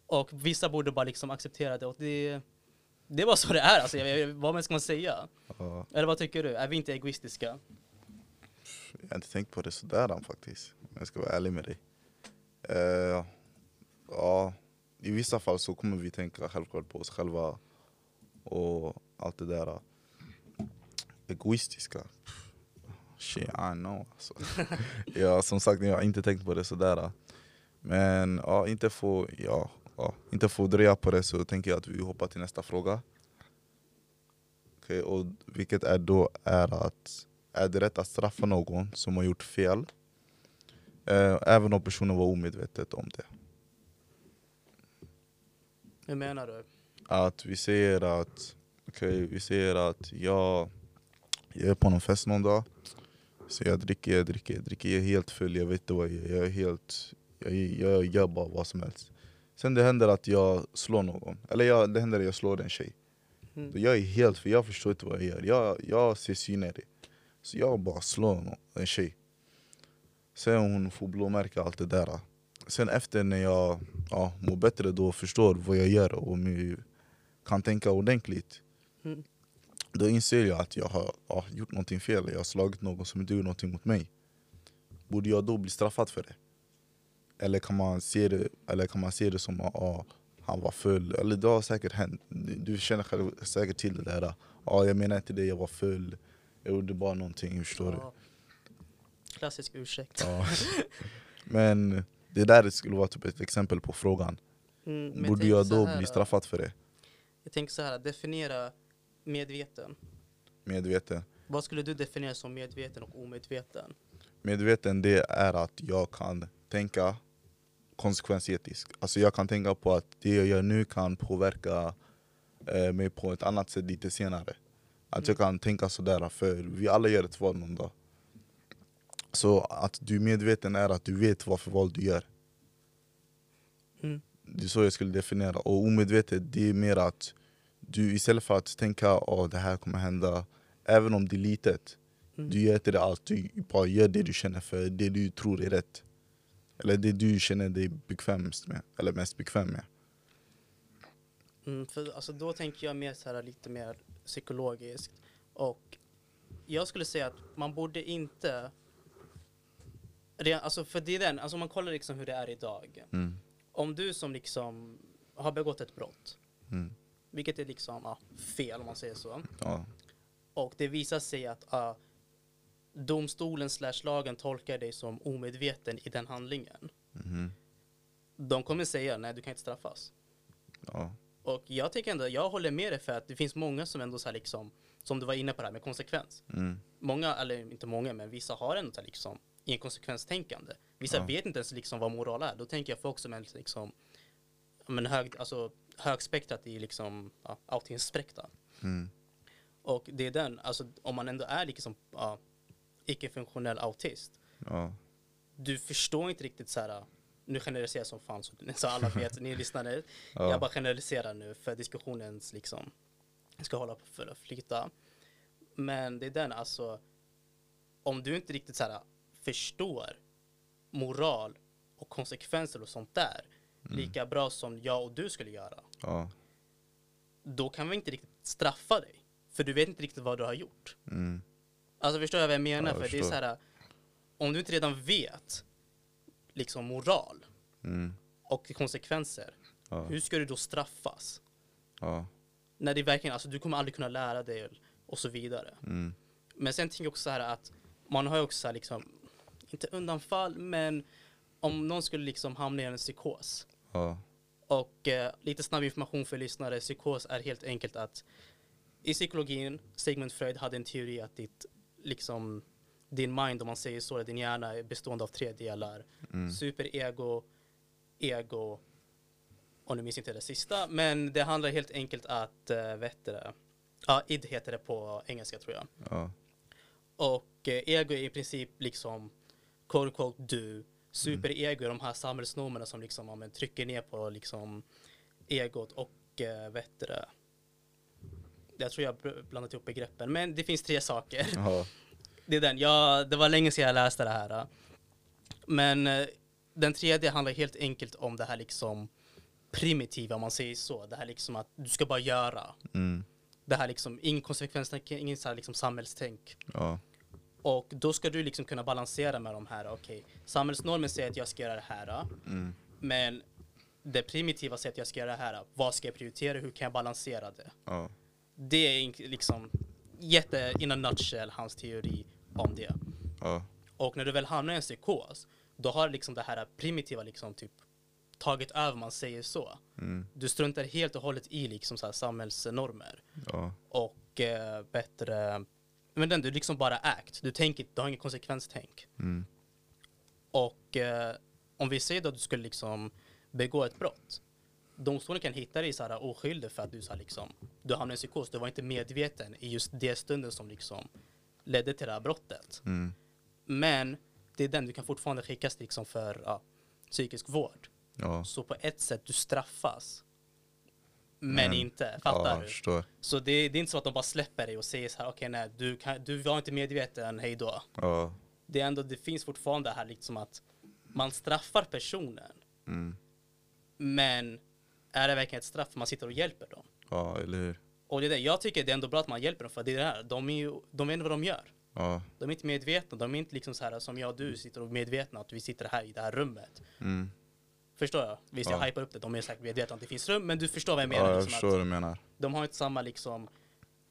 och vissa borde bara liksom acceptera det och det, Det är bara så det är alltså, jag, vad ska man säga? Ja, Eller vad tycker du? Är vi inte egoistiska? jag har inte tänkt på det sådär faktiskt, om jag ska vara ärlig med dig. Eh, ja, I vissa fall så kommer vi tänka självklart på oss själva och allt det där. Egoistiska. Shit, I know alltså. [LAUGHS] ja, som sagt, jag har inte tänkt på det sådär. Men ja, inte få, ja, ja, inte få dröja på det så tänker jag att vi hoppar till nästa fråga. Okej, och vilket är då är att är det rätt att straffa någon som har gjort fel? Eh, även om personen var omedvetet om det. Hur menar du? Att vi säger att, okej, vi säger att jag, jag är på någon fest någon dag. Så jag dricker, jag dricker, jag dricker, jag är helt full, jag vet inte vad jag är. Jag är helt, jag, jag gör bara vad som helst. Sen det händer att jag slår någon. Eller jag, det händer att jag slår en tjej. Mm. Jag är helt för jag förstår inte vad jag gör. Jag, jag ser syner i det. Så jag bara slår någon, en tjej. Sen hon får blåmärke och allt det där. Sen efter när jag ja, mår bättre då förstår vad jag gör och kan tänka ordentligt. Mm. Då inser jag att jag har ja, gjort någonting fel. Jag har slagit någon som inte gjort någonting mot mig. Borde jag då bli straffad för det? Eller kan man se det, eller kan man se det som att ja, han var full? Eller det har säkert hänt. Du du känner själv säkert till det där. Ja, jag menar inte det, jag var full. Jag gjorde bara någonting, förstår du? Ja. Klassisk ursäkt. Ja. [LAUGHS] Men det där skulle vara typ ett exempel på frågan. Mm, Borde jag så då här, bli straffad för det? Jag tänker så här, definiera medveten. Medveten. Vad skulle du definiera som medveten och omedveten? Medveten det är att jag kan tänka konsekvensetiskt. Alltså jag kan tänka på att det jag gör nu kan påverka eh, mig på ett annat sätt lite senare. Att jag kan tänka sådär, för vi alla gör ett val någon dag. Så att du är medveten är att du vet vad för val du gör. Mm. Det är så jag skulle definiera. Och omedvetet, det är mer att du istället för att tänka att det här kommer hända, även om det är litet, Mm. du gör inte det allt. Du bara gör det du känner för, det du tror är rätt. Eller det du känner dig bekvämst med, eller mest bekväm med. Mm, för alltså då tänker jag mer så här lite mer psykologiskt. Och jag skulle säga att man borde inte... Alltså för det är den, alltså om man kollar liksom hur det är idag. Mm. Om du som liksom har begått ett brott, Mm. vilket är liksom ja, fel om man säger så. Ja. Och det visar sig att ja, domstolen slash lagen tolkar dig som omedveten i den handlingen. Mhm. De kommer säga nej, du kan inte straffas. Ja. Och jag tycker ändå, jag håller med dig för att det finns många som ändå så liksom, som du var inne på det här med konsekvens. Mm. Många, eller inte många, men vissa har ändå så liksom i en konsekvenstänkande. Vissa Ja. vet inte ens liksom vad moral är. Då tänker jag folk som är liksom, men hög, alltså högspektrat i liksom, ja, autismspektra. Mm. Och det är den, alltså om man ändå är liksom, ja, icke-funktionell autist, Ja. du förstår inte riktigt så här. Nu generaliserar jag som fan så, så alla vet, ni lyssnare. [LAUGHS] Ja. Jag bara generaliserar nu för diskussionens liksom ska hålla på för att flyta. Men det är den alltså, om du inte riktigt så här förstår moral och konsekvenser och sånt där lika bra som jag och du skulle göra, Ja. då kan vi inte riktigt straffa dig. För du vet inte riktigt vad du har gjort. Mm. Alltså förstår jag vad jag menar? Ja, jag för det är så här, om du inte redan vet liksom moral Mm. och konsekvenser, Ja. hur ska du då straffas? Ja. När det verkligen, alltså du kommer aldrig kunna lära dig och så vidare. Mm. Men sen tänker jag också så här att man har ju också liksom, inte undanfall, men om någon skulle liksom hamna i en psykos. Ja. Och eh, lite snabb information för lyssnare, psykos är helt enkelt att i psykologin, Sigmund Freud hade en teori att ditt, liksom, din mind, om man säger så, din hjärna är bestående av tre delar. Mm. Superego, ego, och nu minns inte det sista, men det handlar helt enkelt att, äh, vet det, ja, id heter det på engelska tror jag. Ja. Och eh, ego är i princip liksom quote unquote du. Superego är de här samhällsnormerna som liksom ja, men, trycker ner på liksom egot och eh, vet du det. Jag tror jag blandat ihop begreppen, men det finns tre saker. Ja. [LAUGHS] Det är den. Ja, det var länge sedan jag läste det här. Men eh, den tredje handlar helt enkelt om det här liksom primitiva om man säger så. Det här liksom att du ska bara göra. Mm. Det här liksom, ingen konsekvenstänk, ingen så här liksom samhällstänk. Ja. Och då ska du liksom kunna balansera med de här, okej, samhällsnormen säger att jag ska göra det här. Mm. Men det primitiva säger att jag ska göra det här. Vad ska jag prioritera? Hur kan jag balansera det? Ja. Det är liksom jätte, in a nutshell, hans teori om det. Ja. Och när du väl hamnar i en psykos, då har liksom det här primitiva liksom typ tagit över, man säger så. Mm. Du struntar helt och hållet i liksom så här samhällsnormer. Ja. Och eh, bättre, men den, du liksom bara act. Du tänker, du har ingen konsekvenstänk. Mm. Och eh, om vi säger att du skulle liksom begå ett brott. Domstolen kan hitta dig så här oskyldig för att du, så här liksom, du hamnade i en psykos. Du var inte medveten i just det stunden som liksom ledde till det här brottet. Mm. Men det är den du kan fortfarande skickas liksom för ja, psykisk vård. Ja. Så på ett sätt du straffas. Men, Men- inte, fattar ja, du? Så det, det är inte så att de bara släpper dig och säger så här, okej nej, du, kan, du var inte medveten, hej då. Ja. Det är ändå, det finns fortfarande här liksom att man straffar personen. Mm. Men är det verkligen ett straff man sitter och hjälper dem? Ja, eller hur? Och det är det, jag tycker det är ändå bra att man hjälper dem för det är det här, de, är ju, de vet vad de gör. Ja. De är inte medvetna, de är inte liksom så här som jag och du sitter och medvetna att vi sitter här i det här rummet. Mm. Förstår jag? Visst jag Ja. hypar upp det, de är säkert medvetna att det finns rum, men du förstår vad jag menar. Ja, jag liksom, förstår vad du menar. de har inte samma liksom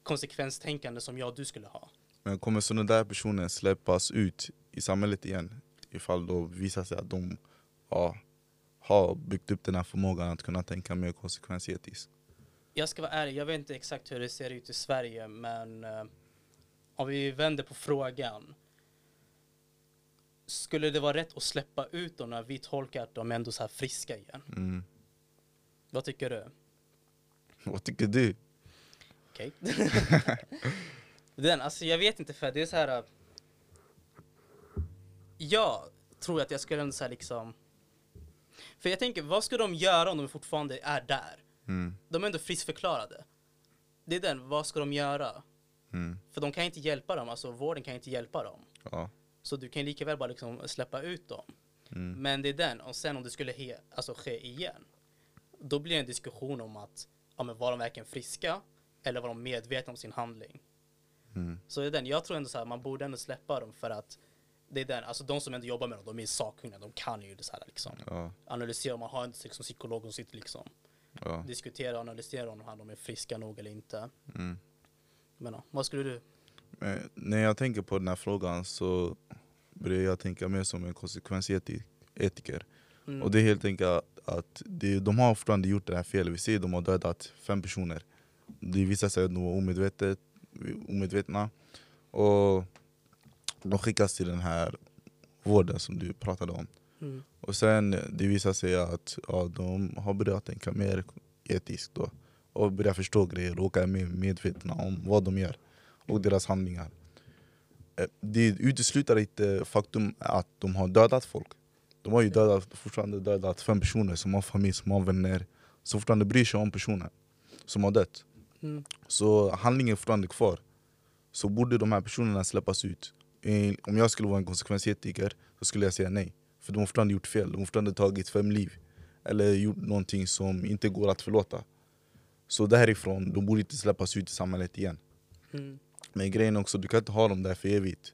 konsekvenstänkande som jag och du skulle ha. Men kommer sådana där personer släppas ut i samhället igen? Ifall då visar sig att de ja, har byggt upp den här förmågan att kunna tänka mer konsekvensetiskt. Jag ska vara ärlig, jag vet inte exakt hur det ser ut i Sverige, men eh, om vi vänder på frågan. Skulle det vara rätt att släppa ut dem när vi tolkar att de är ändå så här friska igen? Mm. Vad tycker du? Vad tycker du? Okej. [LAUGHS] Den, alltså jag vet inte för det är så här. äh, Jag tror att jag skulle ändå så här liksom. För jag tänker, vad ska de göra om de fortfarande är där? Mm. De är ändå friskförklarade. Det är den, vad ska de göra? Mm. För de kan inte hjälpa dem, alltså vården kan inte hjälpa dem. Ja. Så du kan lika väl bara liksom släppa ut dem. Mm. Men det är den, och sen om det skulle he, alltså ske igen, då blir det en diskussion om att, ja men var de verkligen friska? Eller var de medvetna om sin handling? Mm. Så det är den, jag tror ändå så här, man borde ändå släppa dem för att det är den, alltså de som ändå jobbar med dem, de är sakkunniga, de kan ju det så här liksom. Ja. Analysera, man har en liksom, psykolog som sitter liksom, Ja. diskutera och analysera om de är friska nog eller inte. Mm. Men ja, vad skulle du? Men när jag tänker på den här frågan så börjar jag tänka mer som en konsekvensetiker. Mm. Och det är helt enkelt att det, de har fortfarande gjort det här felet. Vi ser att de har dödat fem personer. Det visar sig att de var omedvetet, omedvetna. Och de skickas till den här vården som du pratade om. Mm. Och sen det visar sig att ja, de har börjat tänka mer etiskt då. Och börjat förstå grejer och är mer medvetna om vad de gör. Och deras handlingar. Eh, Det utesluter inte faktum att de har dödat folk. De har ju dödat, fortfarande dödat fem personer som har familj, som har vänner. Som fortfarande bryr sig om personer som har dött. Mm. Så handlingen är fortfarande kvar. Så borde de här personerna släppas ut. Om jag skulle vara en konsekvensetiker så skulle jag säga nej. För de har fortfarande gjort fel, de har fortfarande tagit fem liv. Eller gjort någonting som inte går att förlåta. Så därifrån, de borde inte släppas ut i samhället igen. Mm. Men grejen också, du kan inte ha dem där för evigt.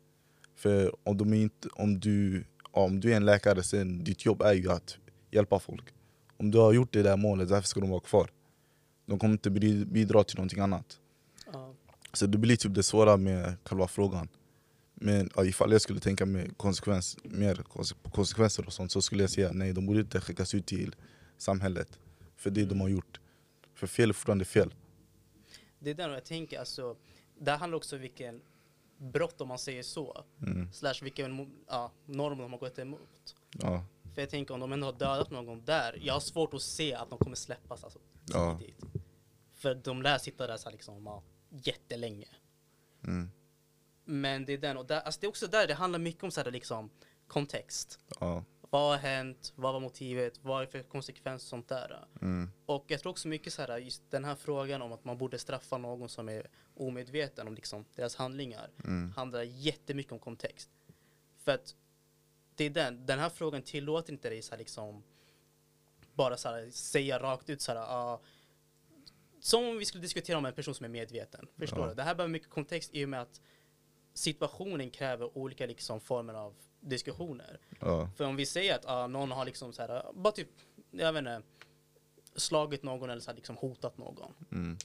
För om, de inte, om, du, om du är en läkare, sen ditt jobb är ju att hjälpa folk. Om du har gjort det där målet, därför ska de vara kvar. De kommer inte bidra- till någonting annat. Ja. Så det blir typ det svåra med själva frågan. Men ja, ifall jag skulle tänka med konsekvens, mer konsekvenser och sånt så skulle jag säga nej, de borde inte skickas ut till samhället. För det de har gjort. För fel är fortfarande fel. Det är och jag tänker alltså, det handlar också om vilken brott om man säger så. Mm. Slash vilken ja, norm de har gått emot. Ja. För jag tänker om de ändå har dödat någon där, jag har svårt att se att de kommer släppas alltså, Ja. tidigt. För de lär sitta där så här liksom, ja, jättelänge. Mm. Men det är den, och där, alltså det är också där det handlar mycket om så här, liksom, kontext. Ja. Vad har hänt? Vad var motivet? Vad är för konsekvenser och sånt där? Mm. Och jag tror också mycket så här, just den här frågan om att man borde straffa någon som är omedveten om liksom deras handlingar Mm. handlar jättemycket om kontext. För att det är den, den här frågan tillåter inte dig så här liksom bara så här, säga rakt ut så här, ah, som om vi skulle diskutera om en person som är medveten. Förstår Ja. du? Det här behöver mycket kontext i och med att situationen kräver olika liksom, former av diskussioner. Ja, För om vi säger att ah, någon har liksom så här, bara typ, jag vet inte, slagit någon eller så här, liksom hotat någon. mm,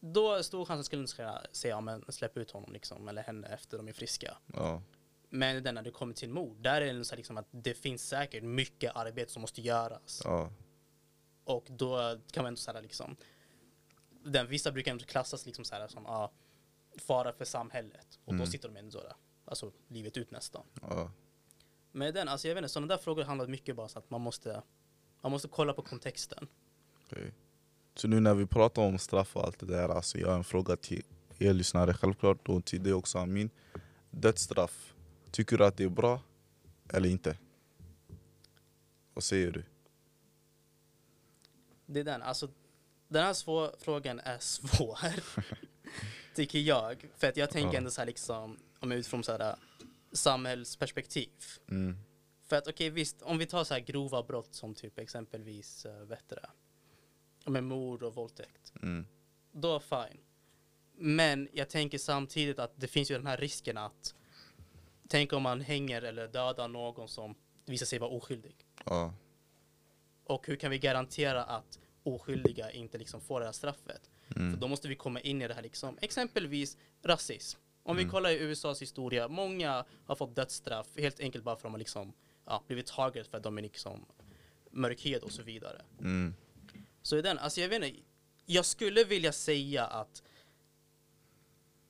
Då är stor chans att skulle säga, säga men släpp ut honom liksom, eller henne efter de är friska. ja, Men den när det kommer till mord, där är det så här, liksom att det finns säkert mycket arbete som måste göras. ja, Och då kan man ändå säga liksom, den, vissa brukar ändå klassas liksom så här, som ah, fara för samhället. Och då Mm. sitter de ändå där, alltså livet ut nästan. ja, Men den, alltså jag vet inte, sådana där frågor handlar mycket bara så att man måste, man måste kolla på kontexten. okej. Så nu när vi pratar om straff och allt det där, alltså jag har en fråga till er lyssnare självklart och till dig också Amin. Dödsstraff, tycker du att det är bra eller inte? Vad säger du? Det är den, alltså den här svår, frågan är [LAUGHS] svår. tycker jag. För att jag tänker Ja. ändå så här liksom, om utifrån så här samhällsperspektiv. Mm, För att okej visst, om vi tar så här grova brott som typ exempelvis, uh, vet du det, Ja, med mord och våldtäkt. mm, Då fine. Men jag tänker samtidigt att det finns ju den här risken att Tänk om man hänger eller dödar någon som visar sig vara oskyldig. ja, Och hur kan vi garantera att oskyldiga inte liksom får det här straffet? För mm, då måste vi komma in i det här liksom, exempelvis rasism. Om vi Mm. kollar i USAs historia, många har fått dödsstraff helt enkelt bara för att de har liksom, ja, blivit target för att de är liksom mörkhyade och så vidare. mm, Så i den, alltså jag vet inte, jag skulle vilja säga att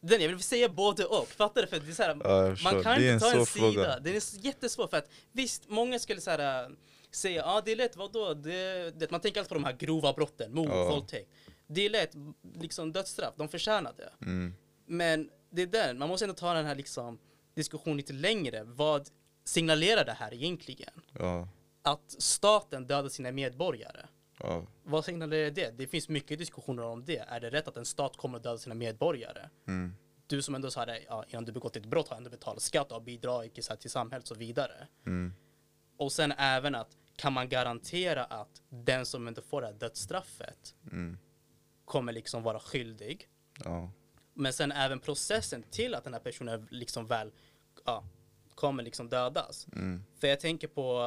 den, jag vill säga både och, fattar du? För det är så här, Ja, man kan inte en ta en svår sida. Det är jättesvårt för att visst, många skulle så här, äh, säga ja ah, det är lätt, vadå? Det, det, man tänker alltid på de här grova brotten, mord, Ja. våldtäkt. Det är lätt, liksom dödsstraff, de förtjänar det. mm, Men det är den, man måste ändå ta den här liksom diskussionen lite längre. Vad signalerar det här egentligen? ja, Att staten dödar sina medborgare. ja, Vad signalerar det? Det finns mycket diskussioner om det. Är det rätt att en stat kommer att döda sina medborgare? mm, Du som ändå sa det, ja, innan du begått ett brott har ändå betalat skatt och bidragit så här till samhället och så vidare. mm, Och sen även att kan man garantera att den som inte får det här dödsstraffet mm, kommer liksom vara skyldig. ja, Men sen även processen till att den här personen liksom väl ja, kommer liksom dödas. mm, För jag tänker på,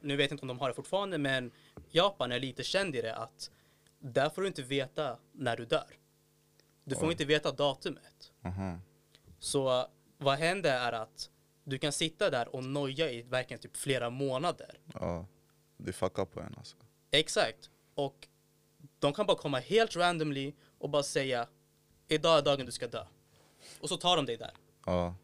nu vet jag inte om de har det fortfarande, men Japan är lite känd i det att där får du inte veta när du dör. Du får Oj. inte veta datumet. aha, Så vad händer är att du kan sitta där och noja i verkligen typ flera månader. ja. Det fuckar på en alltså. Exakt. Och de kan bara komma helt randomly och bara säga idag är dagen du ska dö. Och så tar de dig där. Ja,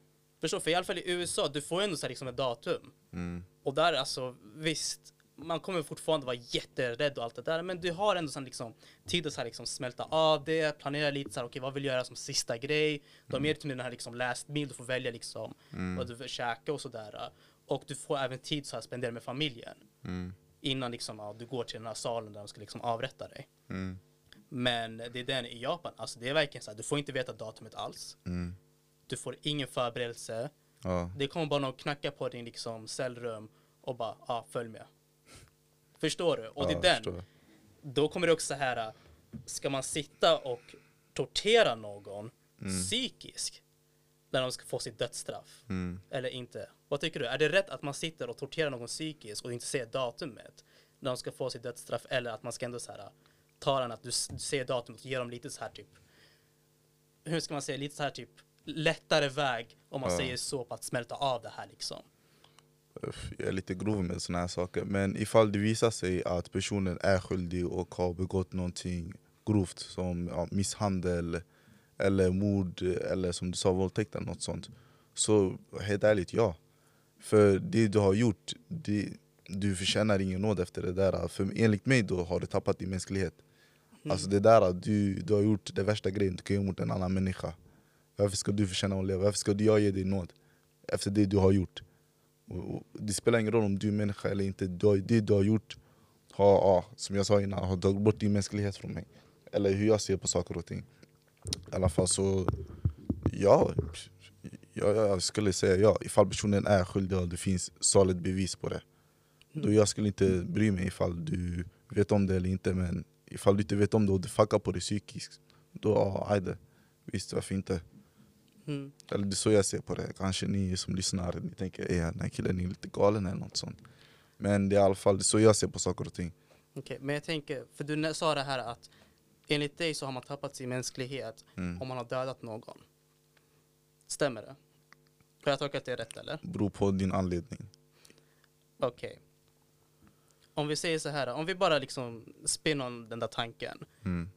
Förstår? För i alla fall i USA, du får ändå så här liksom ett datum. mm, Och där alltså, visst, man kommer fortfarande vara jätterädd och allt det där, men du har ändå sån liksom tid att så här liksom smälta av det, planera lite så här, okej vad vill jag göra som sista grej? Du har mer till den här liksom meal, du får välja liksom vad du vill käka och sådär. Och du får även tid så här spendera med familjen mm, innan liksom, ja, du går till den här salen där de ska liksom avrätta dig. mm, Men det är den i Japan, alltså det är verkligen så här, du får inte veta datumet alls. mm, Du får ingen förberedelse. ja, Det kommer bara någon knacka på din liksom cellrum och bara, ja, följ med. Förstår du? Och ja, det är den. Då kommer det också så här, ska man sitta och tortera någon psykiskt när de ska få sitt dödsstraff? Mm, Eller inte? Vad tycker du? Är det rätt att man sitter och torterar någon psykiskt och inte ser datumet när de ska få sitt dödsstraff? Eller att man ska ändå så här, ta den att du, du ser datumet ger dem lite så här typ, hur ska man säga, lite så här typ lättare väg om man Ja. säger så på att smälta av det här liksom. Jag är lite grov med såna här saker. Men ifall det visar sig att personen är skyldig och har begått någonting grovt som ja, misshandel eller mord eller som du sa våldtäkt eller något sånt. Så helt ärligt, ja. För det du har gjort, det, du förtjänar ingen nåd efter det där. För enligt mig då har du tappat din mänsklighet. Alltså det där, du, du har gjort det värsta grejen du kan göra mot en annan människa. Varför ska du förtjäna att leva? Varför ska jag ge dig nåd? Efter det du har gjort. Och- Det spelar ingen roll om du är människa eller inte. Du har, det du har gjort har, ja, som jag sa innan, har tagit bort din mänsklighet från mig. Eller hur jag ser på saker och ting. I alla fall så, ja. Ja, jag skulle säga ja. Ifall personen är skyldig och det finns solid bevis på det. Då jag skulle inte bry mig ifall du vet om det eller inte men ifall du inte vet om det och det fuckar på dig psykiskt Då, ja, ajde. Visst, varför inte? Mm. Eller det är så jag ser på det. Kanske ni som lyssnar ni tänker är den här killen är lite galen eller något sånt. Men det är i alla fall det så jag ser på saker och ting. Okej, men jag tänker, för du sa det här att enligt dig så har man tappat sin mänsklighet Mm. om man har dödat någon. Stämmer det? Har jag tolkat det rätt eller? Beror på din anledning. Okej. Om vi säger så här, om vi bara liksom spinner om den där tanken. Mm.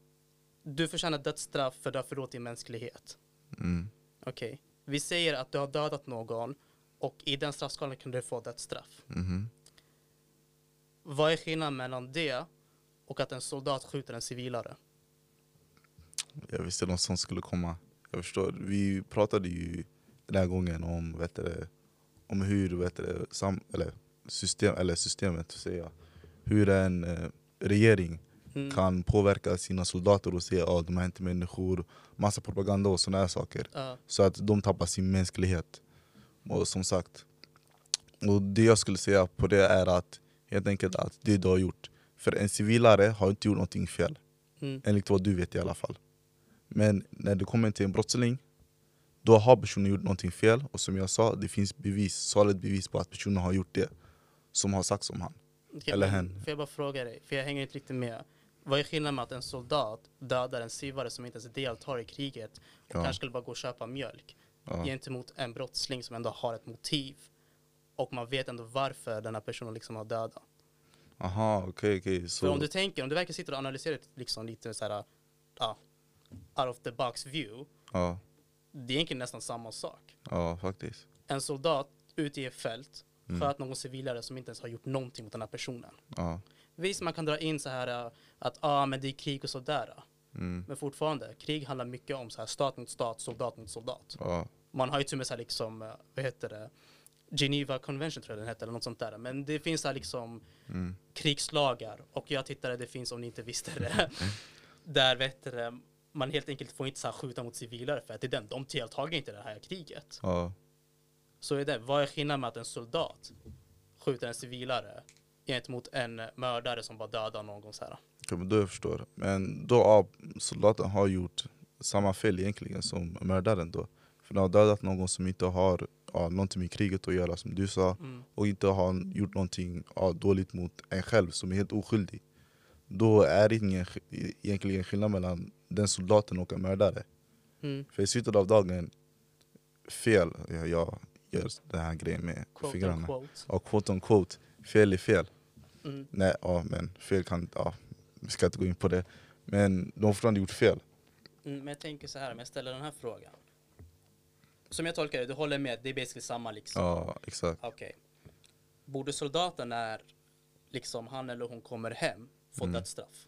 Du förtjänar dödsstraff för du har förrått din mänsklighet. Mm. Okej. Vi säger att du har dödat någon och i den straffskalan kan du få dödsstraff. Mhm. Vad är skillnaden mellan det och att en soldat skjuter en civilare? Jag visste något sånt skulle komma. Jag förstår. Vi pratade ju den här gången om, vet du, om hur vet du, sam, eller system, eller systemet säger jag, hur en eh, regering Mm. kan påverka sina soldater och säga att oh, de är inte människor, massa propaganda och här saker. Ja. Så att de tappar sin mänsklighet. Och som sagt, och det jag skulle säga på det är att helt enkelt att det du har gjort. För en civilare har inte gjort någonting fel. Mm. Enligt vad du vet i alla fall. Men när det kommer till en brottsling, då har personen gjort någonting fel. Och som jag sa, det finns bevis, solid bevis på att personen har gjort det som har sagts om han. Eller hen. Får jag bara fråga dig, för jag hänger inte riktigt med. Vad är skillnaden med att en soldat dödar en civare som inte ens deltar i kriget och Ja. kanske skulle bara gå och köpa mjölk Ja. gentemot en brottsling som ändå har ett motiv och man vet ändå varför den här personen liksom har dödat. Aha, okej okej. För Så, om du tänker, om du verkligen sitter och analyserar liksom lite så här, ja, out of the box view, ja, det är egentligen nästan samma sak. ja, faktiskt. En soldat ute i ett fält. Sköt någon civilare som inte ens har gjort någonting mot den här personen. Ja. Visst, man kan dra in så här äh, att ah, men det är krig och sådär. Mm. Men fortfarande, krig handlar mycket om så här stat mot stat, soldat mot soldat. Ja. Man har ju till och med så här liksom, äh, vad heter det, Geneva Convention tror jag den heter, eller något sånt där. Men det finns så här liksom Mm. krigslagar och jag tittade, det finns om ni inte visste det. [LAUGHS] där vet du, man helt enkelt får inte så här skjuta mot civilare för att det är den, de deltar inte i det här kriget. Ja. Så är det, vad är skillnaden med att en soldat skjuter en civilare gentemot en mördare som bara dödar någon så här? Okej, men då jag förstår. Men då ja, soldaten har gjort samma fel egentligen som mördaren då. För den har dödat någon som inte har ja, någonting med kriget att göra som du sa. Mm. Och inte har gjort någonting ja, dåligt mot en själv som är helt oskyldig. Då är det ingen, egentligen skillnad mellan den soldaten och en mördare. Mm. För i slutet av dagen, fel, jag, jag gör den här grejen med Quote fingrarna. Och quote on quote, fel är fel. Mm. Nej, ja men fel kan, ja, vi ska inte gå in på det. Men de har fortfarande gjort fel. Mm, men jag tänker så här, om jag ställer den här frågan. Som jag tolkar det, du håller med, det är basically samma liksom. Ja, exakt. Okej. Borde soldaten när liksom han eller hon kommer hem få Mm. dödsstraff?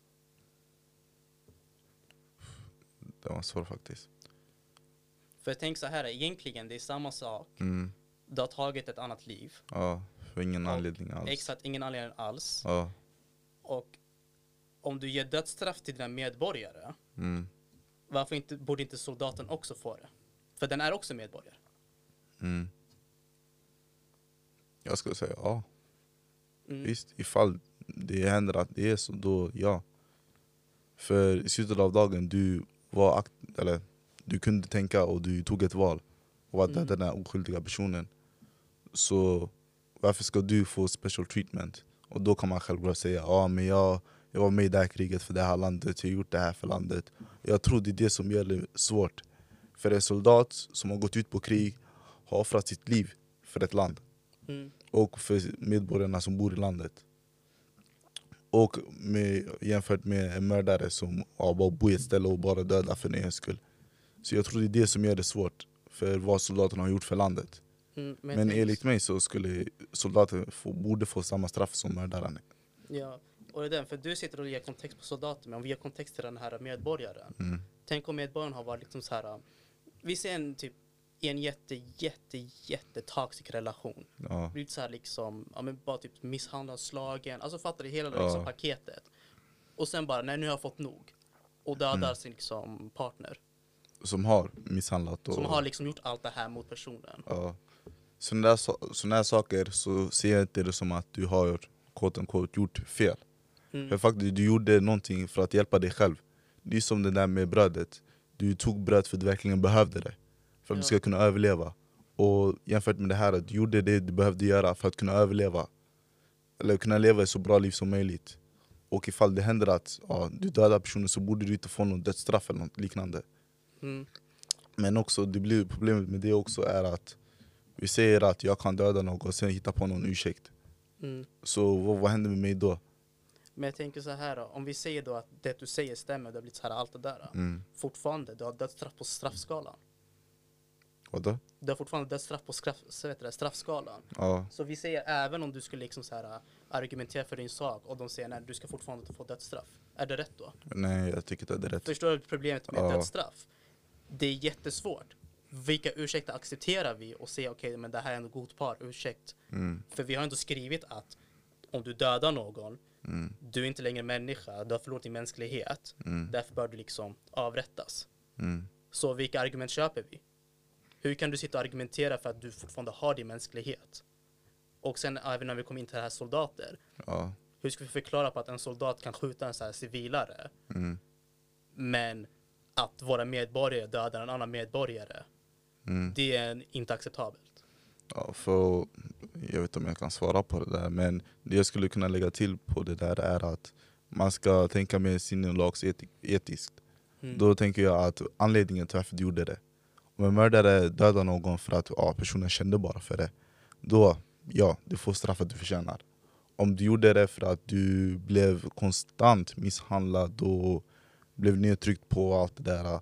Det var svårt faktiskt. För tänker så här, egentligen det är samma sak. Mm. Du har tagit ett annat liv. Ja, för ingen Och anledning alls. Exakt, ingen anledning alls. Ja. Och om du ger dödsstraff till dina medborgare, Mm. varför inte, borde inte soldaten också få det? För den är också medborgare. Mm. Jag skulle säga ja. Mm. Visst, ifall det händer att det är så, då ja. För i slutet av dagen, du var akt eller du kunde tänka och du tog ett val och att Mm. den här oskyldiga personen. Så varför ska du få special treatment? Och då kan man själv börja säga ja men jag, jag var med i det här kriget för det här landet, jag har gjort det här för landet. Jag tror det är det som gör det svårt. För en soldat som har gått ut på krig har offrat sitt liv för ett land Mm. och för medborgarna som bor i landet. Och med, jämfört med en mördare som ja, bara bor i ett ställe och bara dödar för nöjes skull. Så jag tror det är det som gör det svårt för vad soldaterna har gjort för landet. Mm. Men, tänker- enligt mig så skulle soldater få, borde få samma straff som mördaren. Ja, och det är den, för du sitter och ger kontext på soldaten, men om vi ger kontext till den här medborgaren. Mm. Tänk om medborgaren har varit liksom så här, vi ser en typ i en jätte, jätte, jätte toxic relation. Ja, Blivit så här liksom, ja men bara typ misshandlad, slagen, alltså fattar du hela det Ja. liksom paketet. Och sen bara, nej nu har jag fått nog. Och dödar Mm. sin liksom partner. Som har misshandlat. Och, Som har liksom gjort allt det här mot personen. ja. Sådana där, såna saker så ser jag inte det som att du har quote unquote, gjort fel. Mm. För faktiskt, du gjorde någonting för att hjälpa dig själv. Det är som det där med brödet. Du tog bröd för att du verkligen behövde det. För att Ja. du ska kunna överleva. Och jämfört med det här, att du gjorde det du behövde göra för att kunna överleva. Eller kunna leva ett så bra liv som möjligt. Och ifall det händer att ja, du dödar personen så borde du inte få något dödsstraff eller något liknande. Mm. Men också, det blir problemet med det också är att vi säger att jag kan döda någon och sen hitta på någon ursäkt. Mm. Så vad, vad händer med mig då? Men jag tänker så här då, om vi säger då att det du säger stämmer, det har blivit så här allt det där. Mm. Fortfarande, du har dödsstraff på straffskalan. Vadå? Du har fortfarande dödsstraff på straff, så vet det, straffskalan. Ja, Så vi säger även om du skulle liksom så här äh, argumentera för din sak och de säger nej, du ska fortfarande få dödsstraff. Är det rätt då? nej jag tycker inte att det är rätt. Förstår du problemet med Ja. dödsstraff? Det är jättesvårt. Vilka ursäkter accepterar vi och säger okej, men det här är en godbar ursäkt. Mm. För vi har ändå skrivit att om du dödar någon, Mm. du är inte längre människa, du har förlorat din mänsklighet. Mm. Därför bör du liksom avrättas. Mm. Så vilka argument köper vi? Hur kan du sitta och argumentera för att du fortfarande har din mänsklighet? Och sen även när vi kommer in till det här soldater. Ja. Hur ska vi förklara på att en soldat kan skjuta en så här civilare? Mm. Men att våra medborgare dödar en annan medborgare. Mm. Det är inte acceptabelt. Ja, för, jag vet inte om jag kan svara på det där, men det jag skulle kunna lägga till på det där är att man ska tänka mer sinnelagsetiskt. Mm. Då tänker jag att anledningen till varför du gjorde det. Om en mördare dödar någon för att ja, personen kände bara för det, då ja, du får straffet du förtjänar. Om du gjorde det för att du blev konstant misshandlad och blev nedtryckt på allt det där,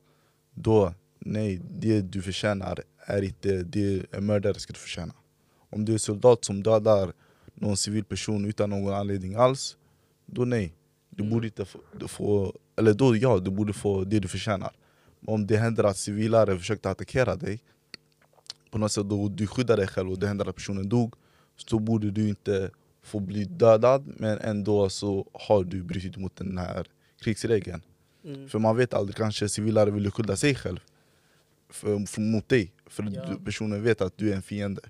då nej, det du förtjänar är inte det en mördare ska förtjäna. Om du är soldat som dödar någon civil person utan någon anledning alls, då nej. Du Mm. borde inte få, du få eller då ja, du borde få det du förtjänar. Om det händer att civilare försökte attackera dig, på något sätt då du skyddar dig själv och det händer att personen dog, så borde du inte få bli dödad men ändå så har du brutit mot den här krigsregeln. Mm. För man vet aldrig, kanske civilare vill skydda sig själv för, för, mot dig. För Ja. du, personen vet att du är en fiende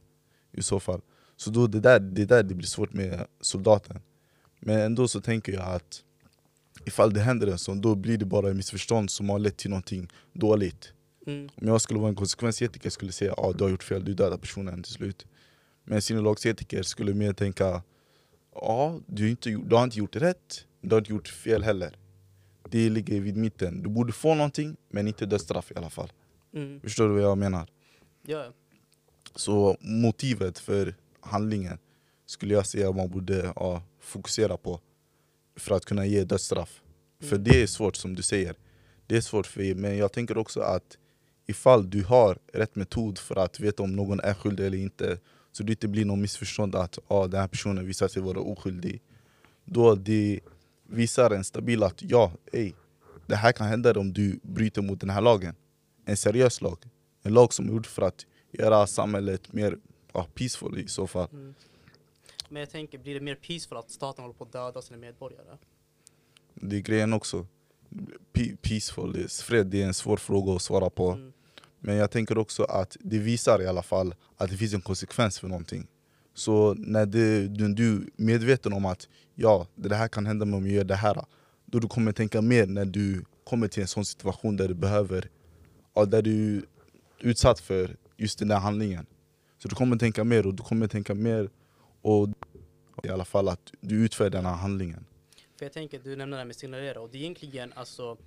i så fall. Så då det där, det där det blir svårt med soldaten. Men ändå så tänker jag att ifall det händer en sån, då blir det bara ett missförstånd som har lett till någonting dåligt. Mm. Om jag skulle vara en konsekvensetiker skulle jag säga att ah, du har gjort fel, du dödar personen till slut. Men en sinnelagsetiker skulle mer tänka ja, du, har inte, gjort- du har inte gjort rätt, du har inte gjort fel heller. Det ligger vid mitten. Du borde få någonting, men inte dödsstraff i alla fall. Mm. Förstår du vad jag menar? Ja. Så motivet för handlingen skulle jag säga man borde ja, fokusera på för att kunna ge dödsstraff. För Mm. det är svårt som du säger. Det är svårt för er, men jag tänker också att ifall du har rätt metod för att veta om någon är skyldig eller inte så det inte blir någon missförstånd att ah, den här personen visar sig vara oskyldig. Då det visar en stabil att ja, ey, det här kan hända om du bryter mot den här lagen. En seriös lag. En lag som är gjord för att göra samhället mer ja, peaceful i så fall. Mm. Men jag tänker, blir det mer peaceful att staten håller på att döda sina medborgare? Det är grejen också. Pe- Peaceful, fred det är en svår fråga att svara på. Mm. Men jag tänker också att det visar i alla fall att det finns en konsekvens för någonting. Så när det, du, du är medveten om att ja, det här kan hända mig om jag gör det här. Då du kommer tänka mer när du kommer till en sån situation där du behöver, ja, där du är utsatt för just den där handlingen. Så du kommer tänka mer och du kommer tänka mer och i alla fall att du utför den här handlingen. För jag tänker, du nämner det här med signalera och det är egentligen alltså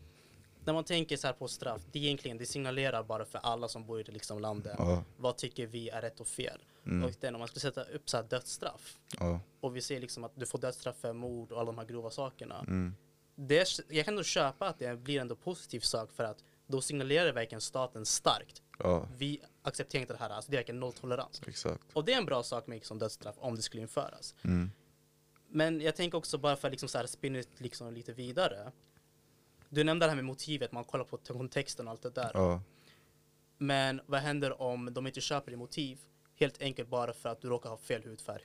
när man tänker så här på straff, det egentligen det signalerar bara för alla som bor i det liksom landet. Ja, Vad tycker vi är rätt och fel? mm, Och den, om man skulle sätta upp så här dödsstraff ja, och vi ser liksom att du får dödsstraff för mord och alla de här grova sakerna. mm, Det är, jag kan ändå köpa att det blir ändå positiv sak för att då signalerar verkligen staten starkt. ja, Vi accepterar inte det här, alltså det är verkligen nolltolerans. exakt. Och det är en bra sak med liksom dödsstraff om det skulle införas. Mm, Men jag tänker också bara för att liksom så här spinna liksom lite vidare. Du nämnde det här med motivet, man kollar på kontexten och allt det där. ja. Men vad händer om de inte köper ditt motiv helt enkelt bara för att du råkar ha fel hudfärg?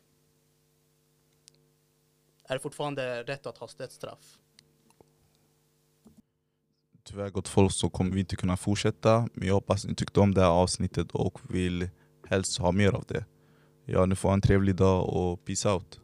Är det fortfarande rätt att ha dödsstraff? Tyvärr gott folk så kommer vi inte kunna fortsätta Men jag hoppas ni tyckte om det här avsnittet och vill helst ha mer av det Ja, ni får ha en trevlig dag och peace out